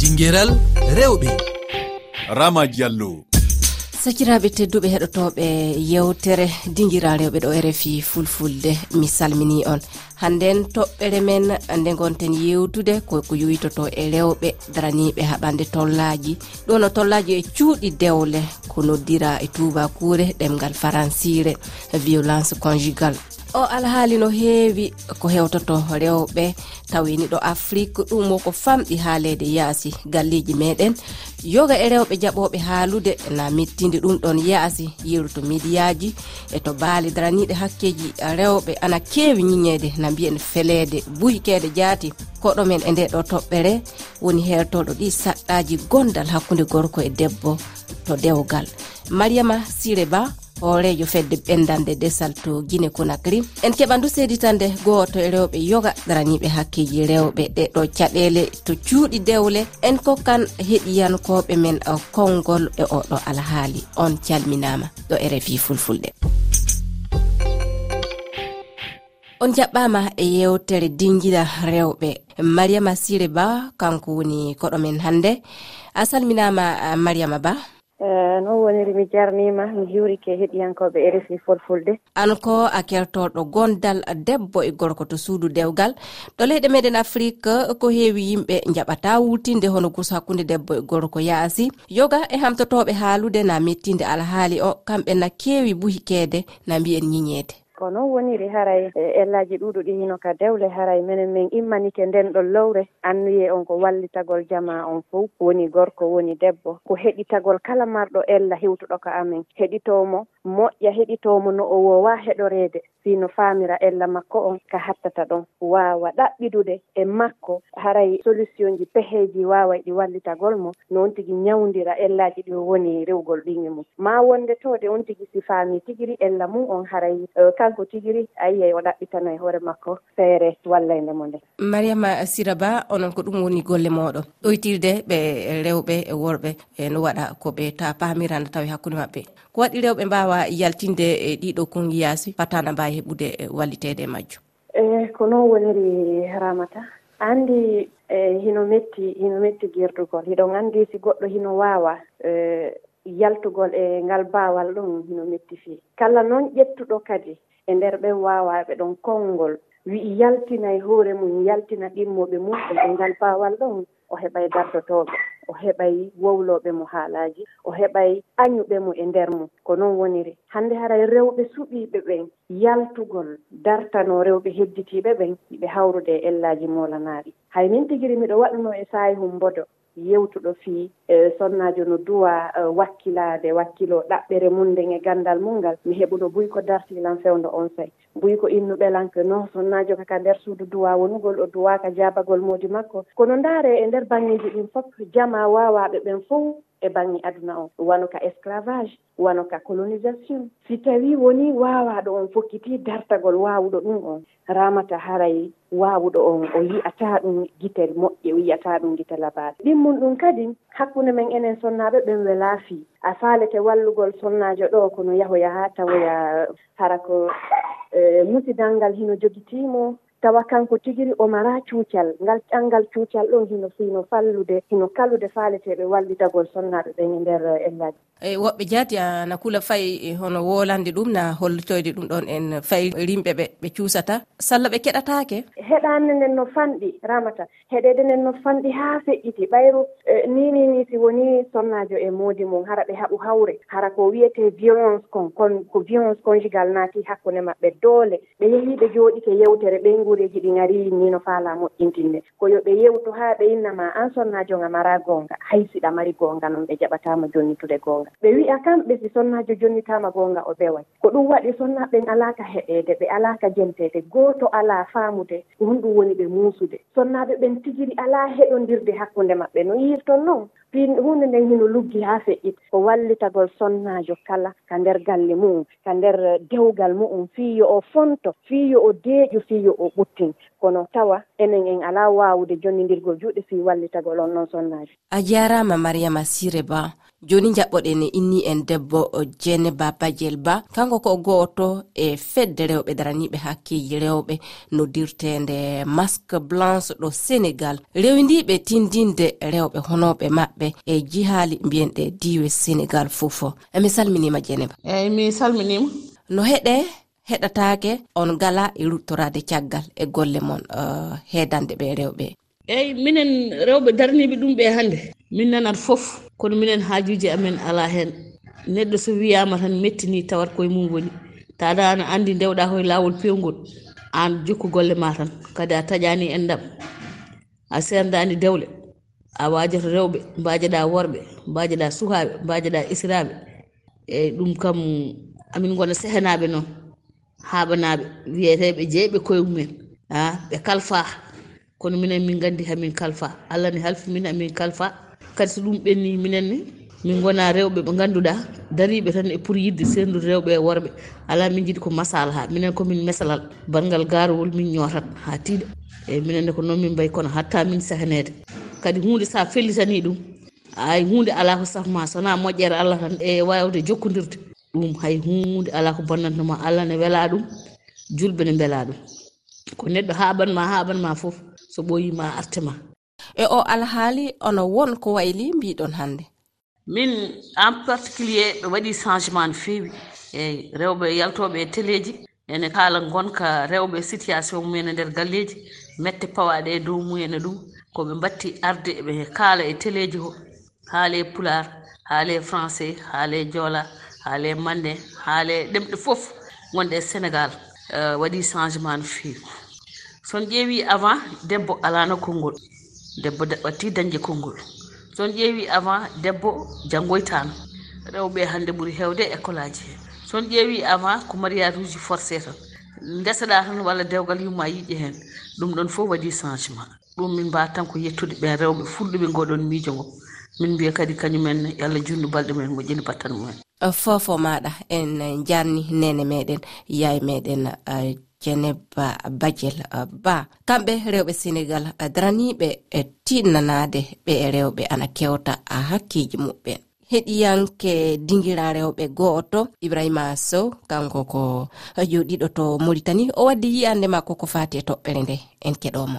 dinguéral rewɓe. Rama diallo. Sakiraɓe tedduɓe heɗotoɓe yewtere dinguira rewɓe ɗo e rfi fulfulde mi salmini on. Hannden toɓɓere men nde gonten yewtude koko yoytoto e rewɓe daraniɓe haɓande tollaji ɗo no tollaji e cuuɗi dewle ko noddira e tubakure ɗemgal faransire violence conjugal o alhaali no heewi ko hewtoto rewɓe tawini ɗo afrique ɗum o ko famɗi ha yaasi galleji meɗen. Yoga e rewɓe jaɓoɓe haalude na mettinde ɗum ɗon yaasi yeru to midiyaji e to baali daraniɗe hakkeji rewɓe ana keewi ñiñede na mbiyen feleede buykede jaati koɗomen e nde ɗo toɓɓere. Woni hertoɗo ɗi saɗɗaji gondal hakkude gorko e debbo to dewgal. Mariama sire ba hoorejo fedde ɓendande desal to guine conakry. En keɓandu seeditande goho e rewɓe yoga daraniɓe hakkeji rewɓe ɗeɗo caɗele to cuuɗi dewle. En kokkan heɗiyankoɓe men konngol e oɗo alhaali on calminama ɗo e refi fulfulɗe on jaɓɓama e yewtere dinguiɗa rewɓe. Mariama siré ba kanko woni koɗo men hannde. A salminama mariama ba. Eh, e noon woniri mi jarnima mi juurike heɗiyankoɓe e rfi fulfulde an ko a kertoɗo gondal debbo e gorko to suudu dewgal. Ɗo leyɗe meɗen afrique ko heewi yimɓe jaɓata wultinde hono gus hakkude debbo e gorko yaasi. Yoga e hamtotoɓe haalude na mettinde alhaali o kamɓe na keewi buhikede na mbiyen ñiñeede. ko noon woniri haray e ellaji ɗuɗo ɗi hino ka dewle haray minen min immanike nden ɗon lowre. Annuye on ko wallitagol jama on fof woni gorko woni debbo. Ko heɗitagol kala marɗo ella hewtuɗo ka amen. Heɗitomo moƴƴa heɗitomo no o wowa heɗorede. Fino famira ella makko on ka hattata ɗon. Wawa ɗaɓɓidude e makko. Haray solution ji peheji wawa ɗi wallitagol mo. Noon tigui ñawdira ellaji ɗi woni rewgol ɗiŋe mum ma wonde tode on tigui si faami tigui ella mum on haray uh, kanko tigiri a o ɗaɓɓitano e hoore makko feere wallayde mo nde. Mariama sira ba onon ko ɗum woni golle moɗon ɗoytirde ɓe rewɓe e worɓe e no waɗa ko ɓe ta pamirana tawi hakkude maɓɓe. Ko waɗi rewɓe mbawa yaltinde e ɗiɗo kongiyasi fatana mbawi heɓude wallitede e, e majjum e ko noon woniri ramata. Andi e hino metti hino metti guerdugol hiɗon andi si goɗɗo hino waawa e, yaltugol e ngal bawal ɗum hino metti fii. Kala noon ƴettuɗo kadi. e nder ɓen wawaɓe ɗon konngol. Wi'i yaltinay e hoore mum yaltina ɗimmoɓe mum e ngal paawal ɗon o heɓay dardotoɓe o heɓay wowloɓe mo haalaji o heɓay añuɓe mo e nder mum ko noon woniri hande haray e rewɓe suɓiɓe ɓen yaltugol dartano rewɓe hedditiɓe ɓen yiɓe hawrude e ellaji molanaɗi hay min tigiri miɗo waɗuno e sayi hum mbodo. yewtuɗo fii e sonnajo no duwa e wakkilade wakkilo ɗaɓɓere mum nden e gandal mum ngal mi heɓuno buy ko dartilan fewdo on say buy ko innuɓe lanke non sonnajo kaka nder suudu duwa wonugol o duwaka jabagol moodi makko. Kono ndaare e nder bangeji ɗin fof jama wawaɓe ɓen fof e bange aduna o. Wano ka esclavage wano ka colonisation. Si tawi woni wawaɗo on fokkiti dartagol wawuɗo ɗum on ramata haray wawuɗo on o yiyata ɗum guitel moƴƴe o yiyata ɗum guite labaɗe ɗimmum ɗum kadi hakkude men enen sonnaɓe ɓen welafi a falete wallugol sonnajo ɗo kono yahoya ha tawoya hara ko eh, musidal ngal hino jogitimo tawa kanko tigiri o mara cuucal ngal ƴanngal cuucal ɗon hino hino fallude hino kallude faaleteɓe wallitagol sonnaɓe ɓen eh, e nder ellaji eyi woɓɓe jaati ana kula fayi eh, hono wolande ɗum na hollitoyde ɗum ɗon en fayi rimɓe ɓe ɓe cuusata. Salla ɓe keɗatake heɗande nden no fanɗi ramata. Heɗede nden no fanɗi haa feƴƴiti. Ɓayru eh, ni ni ni si woni sonnajo e moodi mum hara ɓe haɓu hawre. Hara ko wiyete violence kon kon ko violence conjugal naati hakkunde maɓɓe doole. Ɓe yeehi ɓe jooɗike yewtere ɓeygu guureji ɗi gari ni no faala moƴƴintinde. Ko yo ɓe yewtu haa ɓe innama an sonnajo nga mara goonga haysiɗa mari goonga noon ɓe jaɓatama jonnitude goonga. Ɓe wi'a kamɓe si sonnajo jonnitama goonga o beway ko ɗum waɗi sonnaɓen alaka heɗede ɓe alaka jentede gooto ala faamude ko honɗum woni ɓe muusude. Sonnaɓe ɓen tigiri ala heɗodirde hakkunde maɓɓe no yirton noon hunde nden hino luggi ha feƴƴit ko wallitagol sonnajo kala ka nder galle mum ka nder eh, dewgal mu'um fiyo o fonto fiyo o deeƴo fiyo o ɓuttin. Kono tawa enen en ala wawude jonnidirgol juuɗe fi wallitagol on noon sonnajo a jarama mariama siré ba joni jaɓɓoɗen inni en debbo jene babajel ba kanko ko goto e fedde rewɓe daraniɓe hakkiji rewɓe. Noddirtende masque blanche ɗo sénégal. Rewidiɓe tindinde rewɓe honoɓe maɓɓe e jihaali mbiyenɗe diwe sénégal fofo. Emi salminima jeneba eyyi mi salminima no heɗe heɗatake on gala e ruttorade caggal e golle mon uh, hedande ɓe rewɓe. eyyi minen rewɓe daraniɓe ɗum ɓe hannde. Min nanat fof kono minen haajuji amen ala hen neɗɗo so wiyama tan mettini tawat koye mum woni. Taada ana andi dewɗa koye lawol pewgol an jokku golle ma tan. Kadi a taƴani endam a serdani dewle a wajata rewɓe mbajeɗa worɓe mbajeɗa sukaɓe mbajeɗa isiraɓe eyyi ɗum kam amin gona sehanaɓe noon haɓanaɓe wiyeteɓe jeeyɓe koye mumen a ɓe kalfa kono minen min gandi hamin kalfa. Allah ne halfi min hamin kalfa. Kadi so ɗum ɓenni minenne min gona rewɓe ɓe ganduɗa dariɓe tan e pour yidde sendude rewɓe e worɓe. Ala min jiiɗi ko masala ha minen komin mesalal. Bangal garowol min ñootat ha tiiɗa eyyi minenne ko noon min mbayi kono hatta min sahanede kadi hunde sa fellitani ɗum ay hunde ala ko safma sona moƴƴere allah tan e wawde jokkodirde ɗum hay hunde ala ko bonnantoma allah ne weela ɗum julɓe ne beela ɗum. Ko neɗɗo haɓanma haɓanma foof so ɓoyima artema. E o alhaali ono won ko wayli mbiɗon hannde. Min en particulier ɓe waɗi changement no feewi eyi rewɓe yaltoɓe e téléji ene kaala gonka rewɓe situation mumen e nder galleji mette pawaɗe e dow mumen e ɗum. Koɓe mbatti arde ɓe kaala e téléji ho. Haale e pular haale e français haale e joola haale mande haale ɗemɗe fof. Gonɗe sénégal eh, waɗi changement no feewi. son ƴeewi avant debbo alano konngol. Debbo watti dañde konngol. Son ƴeewi avant debbo janngoytano rewɓe hannde ɓuri heewde école aji he. Son ƴeewi avant ko mariage uji forcé tan. Ndeseɗa tan walla dewgal yumma yiiƴe heen ɗum ɗon fof waɗi changement. Ɗum min mbawa tan ko yettude ɓen rewɓe fulɗuɓe ngoɗon miijo ngo min mbiya kadi kañumen yo allah jundu balɗe mumen moƴƴini battan mumen. Fofo maɗa en jarni nene meɗen yaye meɗen jeneba bagel uh, ba. Kamɓe rewɓe sénégal uh, daraniɓe uh, e tinnanade ɓe e rewɓe ana kewta a hakkiji muɓɓe. Heɗiyanke dingira rewɓe go'oto ibrahima sow kanko ko joɗiɗo to maritani o waddi yiyande makko ko fati e toɓɓere nde en keɗomo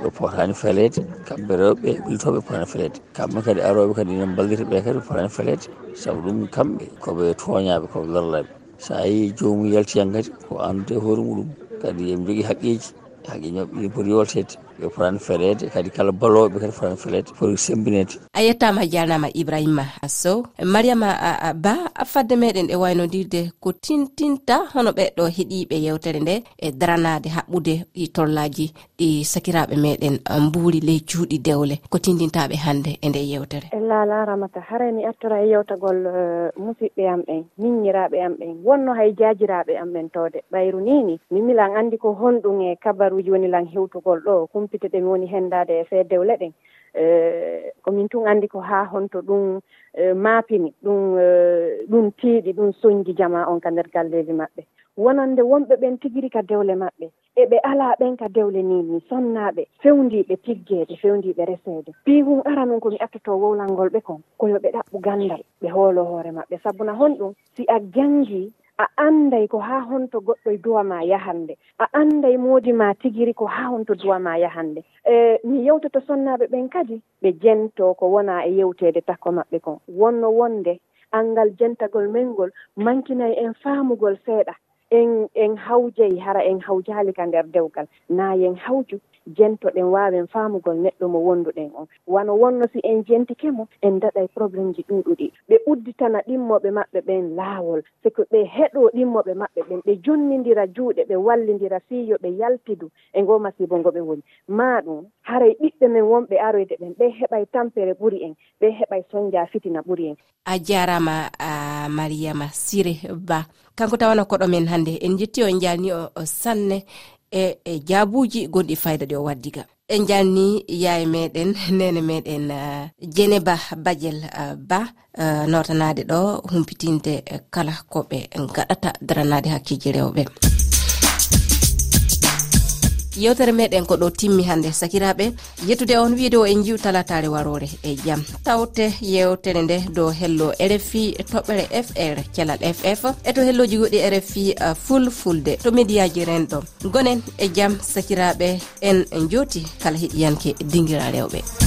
ɗo potani felede kamɓe rewɓe ɓiltoɓe potani felede kamɓe kadi aroɓe kadi ne ballita ɓe kadi potani felede saabu ɗum kamɓe koɓe toñaɓe koɓe lorlaɓe. so yi jomum yaltiyan kadi ko andude e hoore muɗum. Kadi eɓe jogui haqqeji haqqe ñoɓɓe pooti yoltede ɓe fotan felede kadi kala balloɓe kadi fotan felede foti sembinede. A yettama jarnama ibrahima sow mariama ba fadde meɗen e waynodirde ko tintinta hono ɓeɗɗo heeɗiɓe yewtere nde e daranade haɓɓude tollaji ɗi sakiraɓe meɗen um, mburi ley cuuɗi dewle ko tindintaɓe hannde e nde yewtere ella laramata haray mi artora e yewtagol uh, musidɓe am ɓen miñiraɓe am ɓen wonno hay jajiraɓe am ɓen towde ɓayru nini mi milan andi ko honɗum e kabaruji woni lan hewtugol ɗo kumpite ɗe mi woni hendade e fee dewle ɗen. Uh, komin tun andi ko haa honto ɗum uh, maapini ɗum ɗum tiiɗi ɗum soñdi jama on ka nder galleji maɓɓe. wonande wonɓe ɓen tigiri ka dewle maɓɓe eɓe ala ɓen ka dewle nini ni sonnaɓe fewdiɓe tigguede fewdiɓe resede. Pi hum ara noon komi attoto wowlal ɓe kon koyo ɓe ɗaɓɓu gandal ɓe hoolo hoore maɓɓe. Saabuna honɗum si a jangi a anday ko haa honto goɗɗo e duwa ma yahande a anday moodi ma tigiri ko haa honto duwa ma yahande. E mi yewtoto sonnaɓe ɓen kadi ɓe jento ko wona e yewtede takko maɓɓe kon. Wonno wonde angal jentagol men ngol mankinayi en faamugol seeɗa. en en hawjoyi hara en hawjaali ka nder dewgal. Nayi en hawju jentoɗen wawen famugol neɗɗo mo wonduɗen on. Wano wonno si en jentikemo en daɗay probléme ji ɗuɗuɗi. Ɓe udditana ɗimmoɓe maɓɓe ɓen laawol c'est que ɓe heɗo ɗimmoɓe maɓɓe ɓen ɓe jonnidira juuɗe ɓe wallidira fiyo ɓe yaltidu e ngo masibo ngo ɓe woni. Ma ɗum haray ɓiɓɓe men wonɓe aroyde ɓen ɓe heɓay tampere ɓuri en ɓe heɓay soñdia fitina ɓuri en. A jarama a mariama siré ba. Kanko tawana koɗo men hannde en jetti o en jalni o sanne. e e jaabuji gonɗi fayida ɗi o waddiga. En jalni yaye meɗen nene meɗen uh, jeneba badiel uh, ba uh, notanade ɗo humpitinde kala ko ɓe gaɗata daranade hakkiji rewɓe. yewtere meɗen ko ɗo timmi hannde sakiraɓe. Yettude on wiide o en jiw talatare warore e jaam tawte yewtere nde dow hello rfi toɓɓere fr kelal ff e to helloji goɗɗi rfi uh, fulfulde to médiaji renɗo gonen e jaam sakiraɓe en joti kala heɗiyanke dinguira rewɓe